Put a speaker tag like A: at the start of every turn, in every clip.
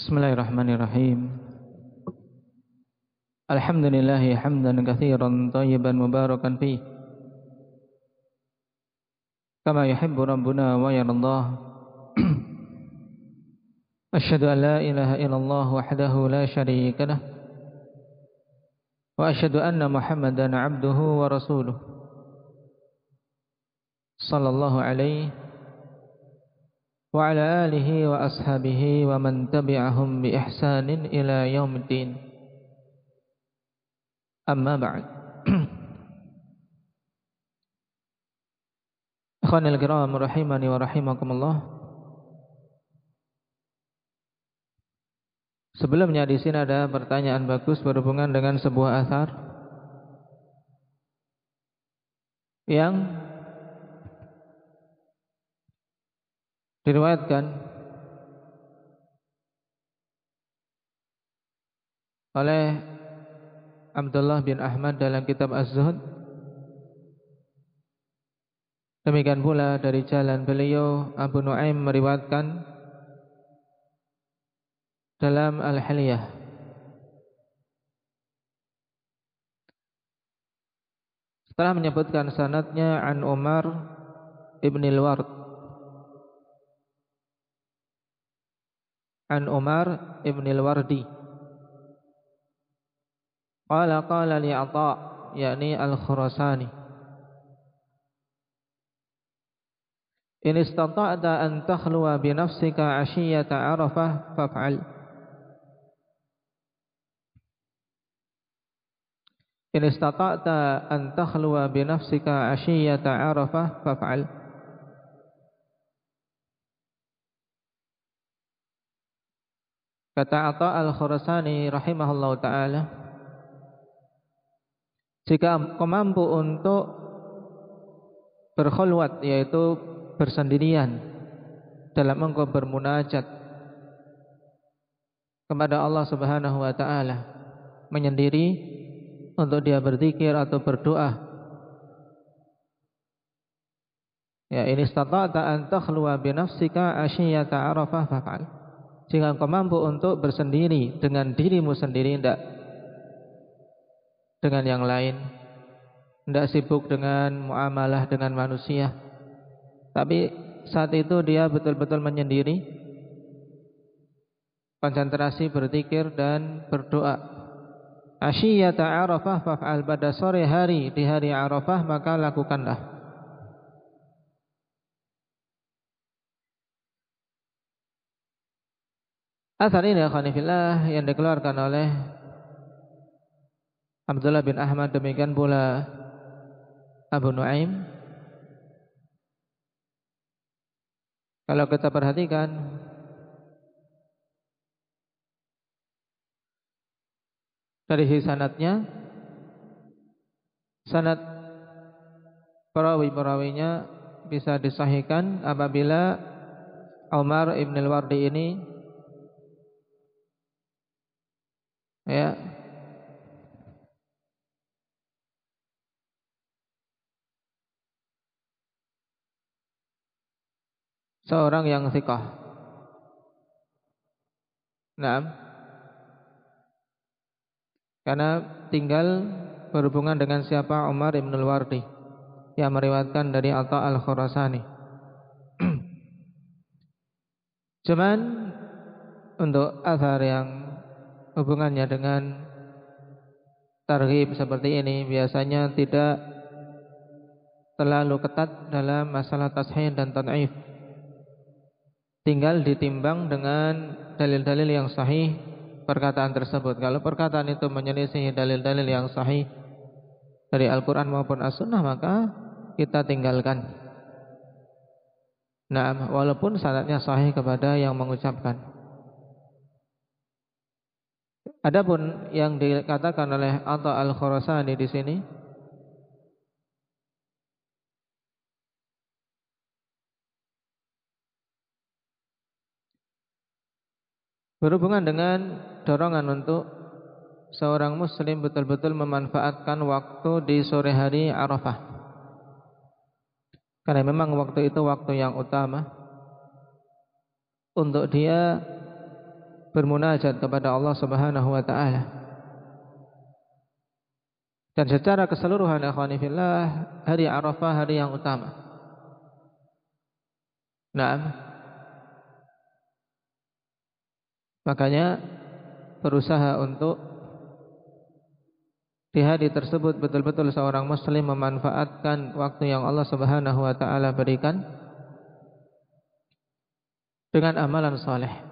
A: Bismillahirrahmanirrahim. Alhamdulillah hamdan katsiran tayyiban mubarakan fi. Kama yuhibbu rabbuna wa yardah. Asyhadu an la ilaha illallah wahdahu la syarika lah. Wa asyhadu anna Muhammadan 'abduhu wa rasuluh. صلى الله عليه وعلى آله وأصحابه ومن تبعهم بإحسان إلى يوم الدين أما بعد أخواني الكرام رحمني ورحمكم الله Sebelumnya di sini ada pertanyaan bagus berhubungan dengan sebuah asar yang diriwayatkan oleh Abdullah bin Ahmad dalam kitab Az-Zuhd. Demikian pula dari jalan beliau Abu Nuaim meriwayatkan dalam Al-Hiliyah. Setelah menyebutkan sanatnya an Umar ibn al-Ward an Umar ibn al-Wardi qala qala li Atha yakni al-Khurasani in istata'ta an takhluwa bi nafsika 'ashiyata 'arafah faf'al in istata'ta an takhluwa bi nafsika 'ashiyata 'arafah faf'al Kata Atta Al-Khurasani rahimahullah ta'ala Jika kau mampu untuk berkhulwat yaitu bersendirian dalam engkau bermunajat kepada Allah Subhanahu wa taala menyendiri untuk dia berzikir atau berdoa ya ini stata'ta an takhluwa bi nafsika asyiyata arafah fa'al jika engkau mampu untuk bersendiri dengan dirimu sendiri tidak dengan yang lain tidak sibuk dengan muamalah dengan manusia tapi saat itu dia betul-betul menyendiri konsentrasi berzikir dan berdoa. Asyiyata arafah faf'al pada sore hari di hari arafah maka lakukanlah Asal ini khanifillah yang dikeluarkan oleh Abdullah bin Ahmad demikian pula Abu Nuaim. Kalau kita perhatikan dari sanatnya sanat perawi-perawinya bisa disahihkan apabila Umar ibn al-Wardi ini ya. Seorang yang sikah. Nah karena tinggal berhubungan dengan siapa? Umar ibn al-Wardi yang meriwayatkan dari Atta al-Khurasani. Cuman untuk asar yang hubungannya dengan targhib seperti ini biasanya tidak terlalu ketat dalam masalah tashih dan tan'if. Tinggal ditimbang dengan dalil-dalil yang sahih perkataan tersebut. Kalau perkataan itu menyelisih dalil-dalil yang sahih dari Al-Quran maupun As-Sunnah maka kita tinggalkan. Nah, walaupun sanadnya sahih kepada yang mengucapkan. Adapun yang dikatakan oleh Atta Al-Khurasani di sini berhubungan dengan dorongan untuk seorang muslim betul-betul memanfaatkan waktu di sore hari Arafah. Karena memang waktu itu waktu yang utama untuk dia bermunajat kepada Allah Subhanahu wa taala. Dan secara keseluruhan ikhwani fillah, hari Arafah hari yang utama. Nah, Makanya berusaha untuk di hari tersebut betul-betul seorang muslim memanfaatkan waktu yang Allah Subhanahu wa taala berikan dengan amalan soleh.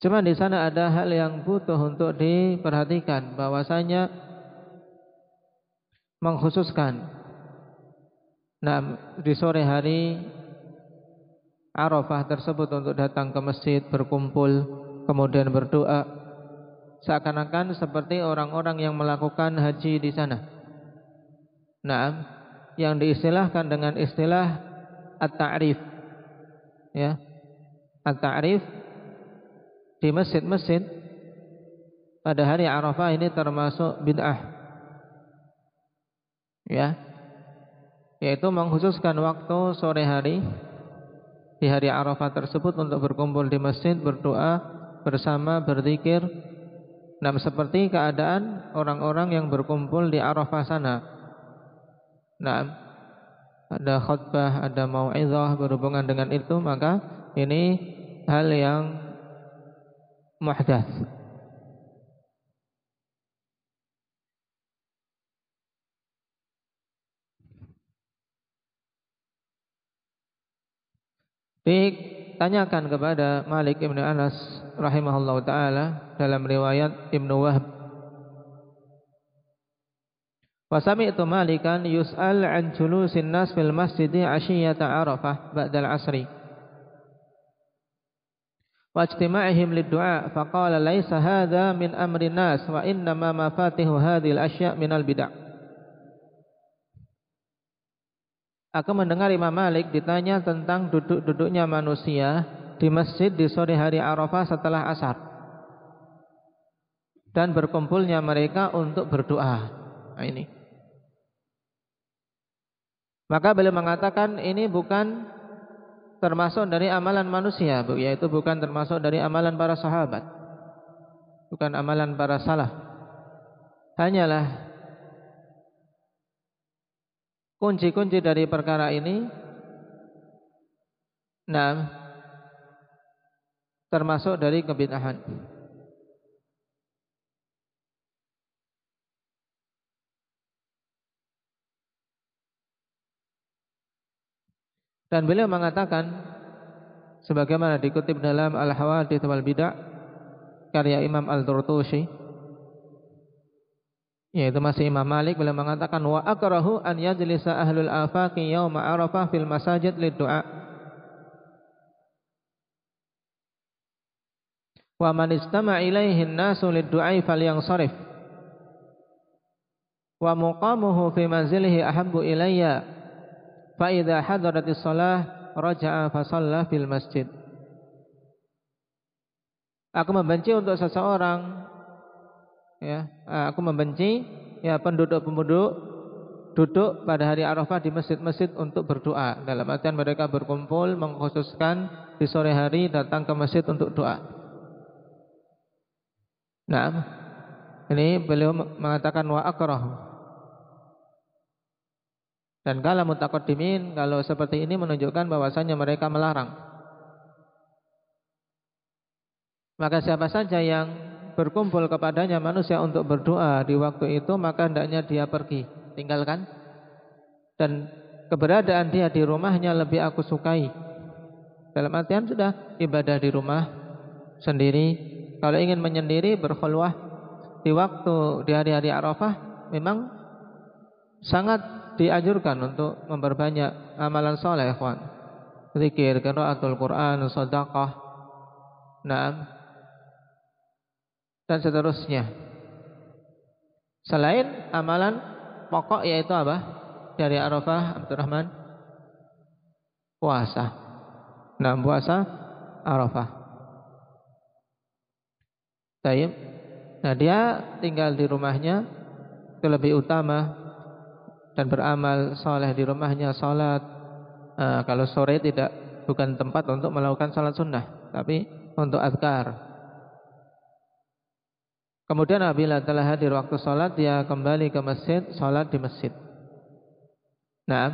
A: Cuma di sana ada hal yang butuh untuk diperhatikan bahwasanya mengkhususkan nah di sore hari Arafah tersebut untuk datang ke masjid berkumpul kemudian berdoa seakan-akan seperti orang-orang yang melakukan haji di sana. Nah, yang diistilahkan dengan istilah at-ta'rif. Ya. At-ta'rif di masjid-masjid pada hari Arafah ini termasuk bid'ah. Ya. Yaitu mengkhususkan waktu sore hari di hari Arafah tersebut untuk berkumpul di masjid, berdoa bersama, berzikir. Nah, seperti keadaan orang-orang yang berkumpul di Arafah sana. Nah, ada khutbah, ada mau'izah berhubungan dengan itu, maka ini hal yang muhdats. Ditanyakan kepada Malik Ibn Anas rahimahullah taala dalam riwayat Ibnu Wahb Wasami itu Malikan yus'al an julusin nas fil masjidi ashiyata Arafah ba'dal asri واجتماعهم للدعاء فقال ليس هذا من أمر الناس وإنما مفاتيح هذه الأشياء من البدع Aku mendengar Imam Malik ditanya tentang duduk-duduknya manusia di masjid di sore hari Arafah setelah asar. Dan berkumpulnya mereka untuk berdoa. Nah ini. Maka beliau mengatakan ini bukan termasuk dari amalan manusia, yaitu bukan termasuk dari amalan para sahabat. Bukan amalan para salaf. Hanyalah kunci-kunci dari perkara ini nah termasuk dari kebid'ahan dan beliau mengatakan sebagaimana dikutip dalam Al-Hawadith wal Bid'ah karya Imam Al-Durtusi yaitu masih Imam Malik beliau mengatakan wa akrahu an yajlisa ahlul afaqi yauma arafah fil masajid liddu'a. Wa man istama ilaihi an-nasu liddu'a falyansarif. Wa muqamuhu fi manzilihi ahabbu ilayya fa idza hadaratis shalah raja'a Aku membenci untuk seseorang ya aku membenci ya penduduk-penduduk duduk pada hari Arafah di masjid-masjid untuk berdoa dalam artian mereka berkumpul mengkhususkan di sore hari datang ke masjid untuk doa. Nah, ini beliau mengatakan wa akrah. Dan kalau mutakaddimin kalau seperti ini menunjukkan bahwasanya mereka melarang. Maka siapa saja yang berkumpul kepadanya manusia untuk berdoa di waktu itu maka hendaknya dia pergi. Tinggalkan. Dan keberadaan dia di rumahnya lebih aku sukai. Dalam artian sudah ibadah di rumah sendiri. Kalau ingin menyendiri berkhulwah. Di waktu di hari-hari Arafah memang sangat dianjurkan untuk memperbanyak amalan soleh ikhwan zikir qiraatul Quran sedekah nah dan seterusnya. Selain amalan pokok yaitu apa? Dari Arafah Abdurrahman puasa. Nah, puasa Arafah. Nah, dia tinggal di rumahnya itu lebih utama dan beramal soleh di rumahnya salat. Nah, kalau sore tidak bukan tempat untuk melakukan salat sunnah, tapi untuk azkar. Kemudian apabila telah hadir waktu sholat dia kembali ke masjid, sholat di masjid. Nah,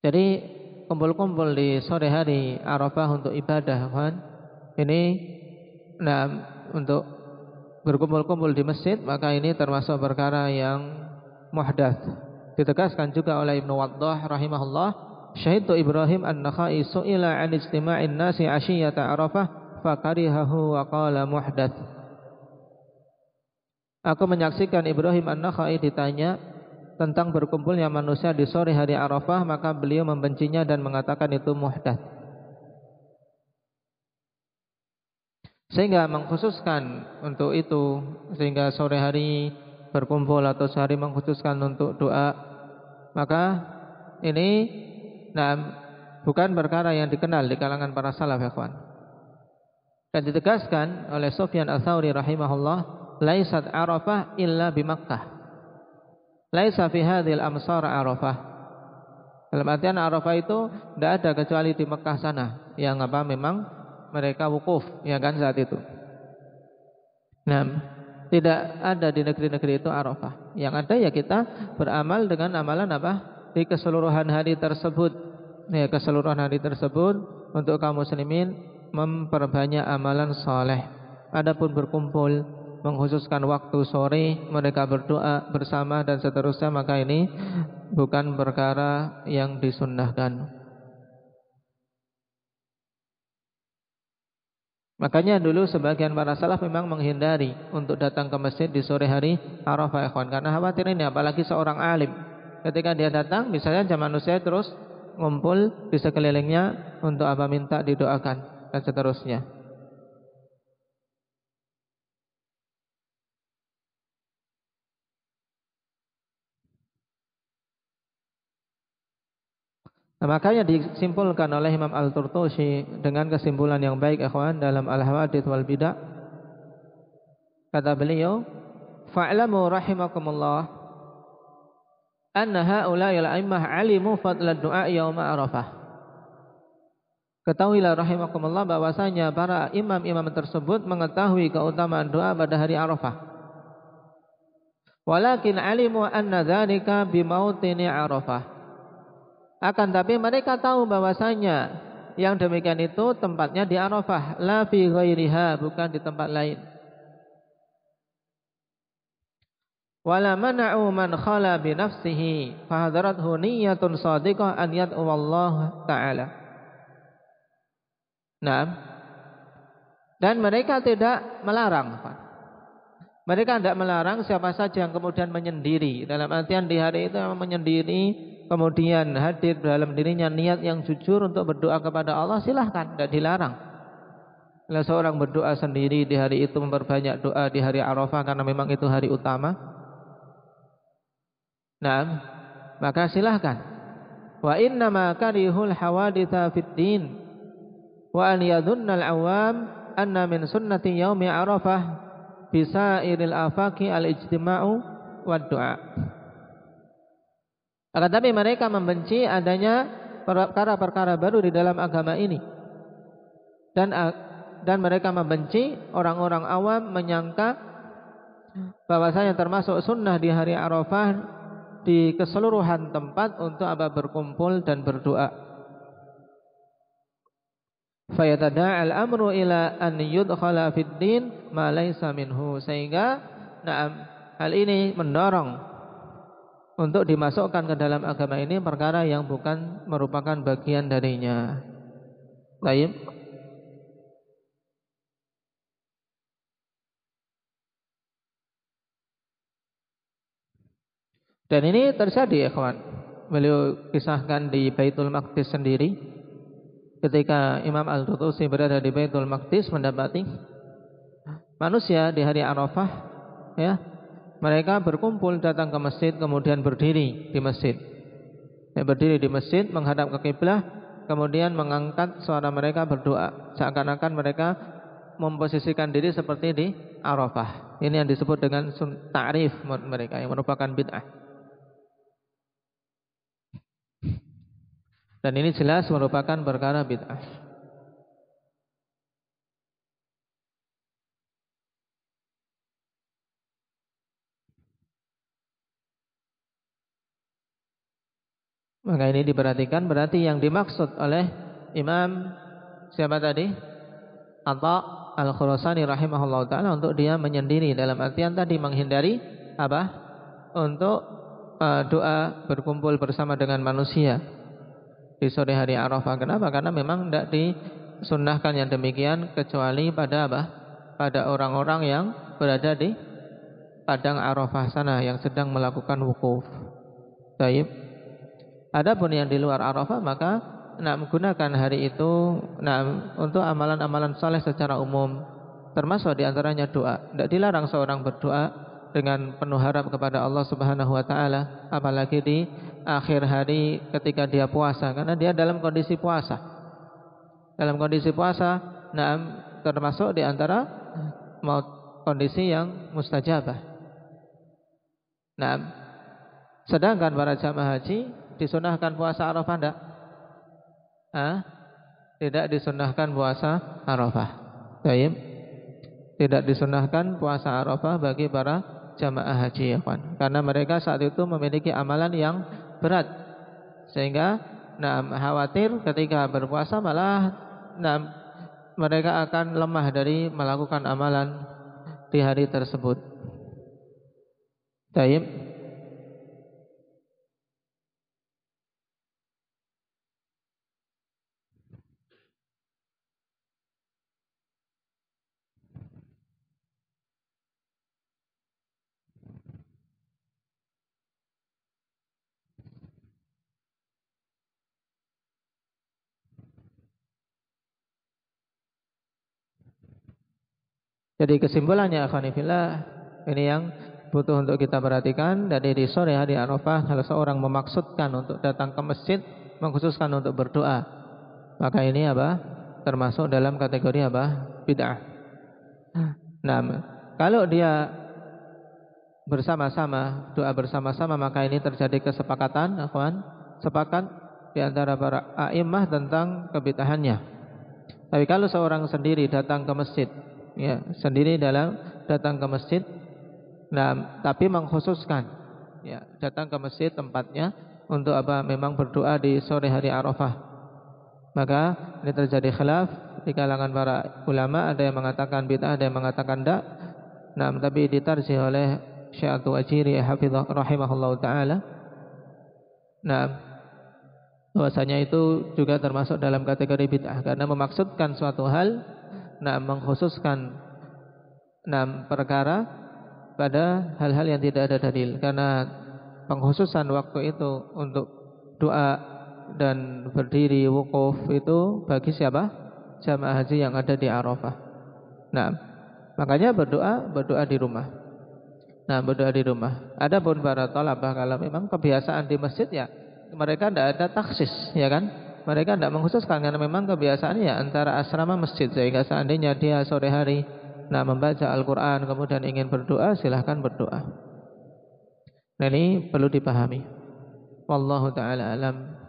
A: jadi kumpul-kumpul di sore hari Arafah untuk ibadah, kan? Ini, nah untuk berkumpul-kumpul di masjid maka ini termasuk perkara yang muhdats. Ditegaskan juga oleh Ibnu Waddah rahimahullah Syahidtu Ibrahim an-Nakhai su'ila an istima'in nasi ashiyata arafah fakarihahu wa qala muhdath. Aku menyaksikan Ibrahim an-Nakhai ditanya tentang berkumpulnya manusia di sore hari Arafah maka beliau membencinya dan mengatakan itu Sehingga mengkhususkan untuk itu sehingga sore hari berkumpul atau sehari mengkhususkan untuk doa maka ini Nah, bukan perkara yang dikenal di kalangan para salaf ya kawan. Dan ditegaskan oleh Sufyan Ats-Tsauri rahimahullah, "Laisat Arafah illa bi Makkah." Laisa fi hadhil amsar Arafah. Dalam artian Arafah itu tidak ada kecuali di Mekah sana yang apa memang mereka wukuf ya kan saat itu. Nah, tidak ada di negeri-negeri itu Arafah. Yang ada ya kita beramal dengan amalan apa? di keseluruhan hari tersebut ya keseluruhan hari tersebut untuk kaum muslimin memperbanyak amalan soleh adapun berkumpul menghususkan waktu sore mereka berdoa bersama dan seterusnya maka ini bukan perkara yang disunnahkan Makanya dulu sebagian para salaf memang menghindari untuk datang ke masjid di sore hari Arafah ikhwan karena khawatir ini apalagi seorang alim ketika dia datang misalnya jam manusia terus ngumpul di sekelilingnya untuk apa minta didoakan dan seterusnya. Nah, makanya disimpulkan oleh Imam Al-Turtusi dengan kesimpulan yang baik ikhwan dalam Al-Hawadith wal Bidah. Kata beliau, "Fa'lamu rahimakumullah anna haula'i al-a'immah alimu fadlan du'a yauma arafah. Ketahuilah rahimakumullah bahwasanya para imam-imam tersebut mengetahui keutamaan doa pada hari Arafah. Walakin alimu anna dzalika bimautini Arafah. Akan tapi mereka tahu bahwasanya yang demikian itu tempatnya di Arafah, la fi ghairiha, bukan di tempat lain. wala mana'u man khala bi nafsihi fahadarathu niyyatun shadiqah an yad'u Allah taala. Nah, dan mereka tidak melarang. Mereka tidak melarang siapa saja yang kemudian menyendiri. Dalam artian di hari itu menyendiri, kemudian hadir dalam dirinya niat yang jujur untuk berdoa kepada Allah, silahkan, tidak dilarang. Kalau seorang berdoa sendiri di hari itu memperbanyak doa di hari Arafah karena memang itu hari utama, Nah, maka silahkan. Wa inna ma karihul hawaditha fid din wa an yadhunnal awam anna min sunnati yaumi arafah iril afaki al-ijtima'u wa du'a. Akan tapi mereka membenci adanya perkara-perkara baru di dalam agama ini. Dan dan mereka membenci orang-orang awam menyangka bahwasanya termasuk sunnah di hari Arafah di keseluruhan tempat untuk apa berkumpul dan berdoa. Fayatada'al amru ila an yudkhala fid din ma laysa minhu sehingga na'am hal ini mendorong untuk dimasukkan ke dalam agama ini perkara yang bukan merupakan bagian darinya. Baik. Dan ini terjadi ya kawan. Beliau kisahkan di Baitul Maqdis sendiri. ketika Imam Al-Tutusi berada di Baitul Maqdis mendapati manusia di hari Arafah ya mereka berkumpul datang ke masjid kemudian berdiri di masjid. Ya, berdiri di masjid menghadap ke kiblah kemudian mengangkat suara mereka berdoa. Seakan-akan mereka memposisikan diri seperti di Arafah. Ini yang disebut dengan ta'rif mereka yang merupakan bid'ah. Dan ini jelas merupakan perkara bid'ah. Maka ini diperhatikan berarti yang dimaksud oleh Imam siapa tadi? Atta Al-Khurasani rahimahullah taala untuk dia menyendiri dalam artian tadi menghindari apa? Untuk uh, doa berkumpul bersama dengan manusia di sore hari Arafah. Kenapa? Karena memang tidak disunnahkan yang demikian kecuali pada apa? Pada orang-orang yang berada di padang Arafah sana yang sedang melakukan wukuf. Baik. Adapun yang di luar Arafah maka nak menggunakan hari itu nah untuk amalan-amalan saleh secara umum termasuk di antaranya doa. Tidak dilarang seorang berdoa dengan penuh harap kepada Allah Subhanahu wa taala apalagi di akhir hari ketika dia puasa karena dia dalam kondisi puasa. Dalam kondisi puasa, nah termasuk di antara mau kondisi yang mustajabah. Nah, sedangkan para jamaah haji disunahkan puasa Arafah tidak? Ah, tidak disunahkan puasa Arafah. Baik. Tidak disunahkan puasa Arafah bagi para jamaah haji ya kan. Karena mereka saat itu memiliki amalan yang berat sehingga nah khawatir ketika berpuasa malah nah mereka akan lemah dari melakukan amalan di hari tersebut. Taib. Jadi kesimpulannya Afanifillah ini yang butuh untuk kita perhatikan. Dari di sore hari Arafah kalau seorang memaksudkan untuk datang ke masjid mengkhususkan untuk berdoa. Maka ini apa? Termasuk dalam kategori apa? Bid'ah. Nah, kalau dia bersama-sama doa bersama-sama maka ini terjadi kesepakatan, akhwan, sepakat di antara para a'immah tentang kebid'ahannya. Tapi kalau seorang sendiri datang ke masjid ya sendiri dalam datang ke masjid nah tapi mengkhususkan ya datang ke masjid tempatnya untuk apa? Memang berdoa di sore hari Arafah. Maka ini terjadi khilaf di kalangan para ulama ada yang mengatakan bid'ah ada yang mengatakan tidak. Nah tapi ditarjih oleh Syekh Al-Wajiri hafizah rahimahullah taala. Nah bahwasanya itu juga termasuk dalam kategori bid'ah karena memaksudkan suatu hal nah mengkhususkan enam perkara pada hal-hal yang tidak ada dalil karena pengkhususan waktu itu untuk doa dan berdiri wukuf itu bagi siapa? Jamaah haji yang ada di Arafah. Nah, makanya berdoa berdoa di rumah. Nah, berdoa di rumah. Adapun para tolabah kalau memang kebiasaan di masjid ya mereka tidak ada taksis, ya kan? Mereka tidak mengkhususkan karena memang kebiasaannya antara asrama masjid sehingga seandainya dia sore hari nak membaca Al-Quran kemudian ingin berdoa silahkan berdoa. Nah, ini perlu dipahami. Wallahu taala alam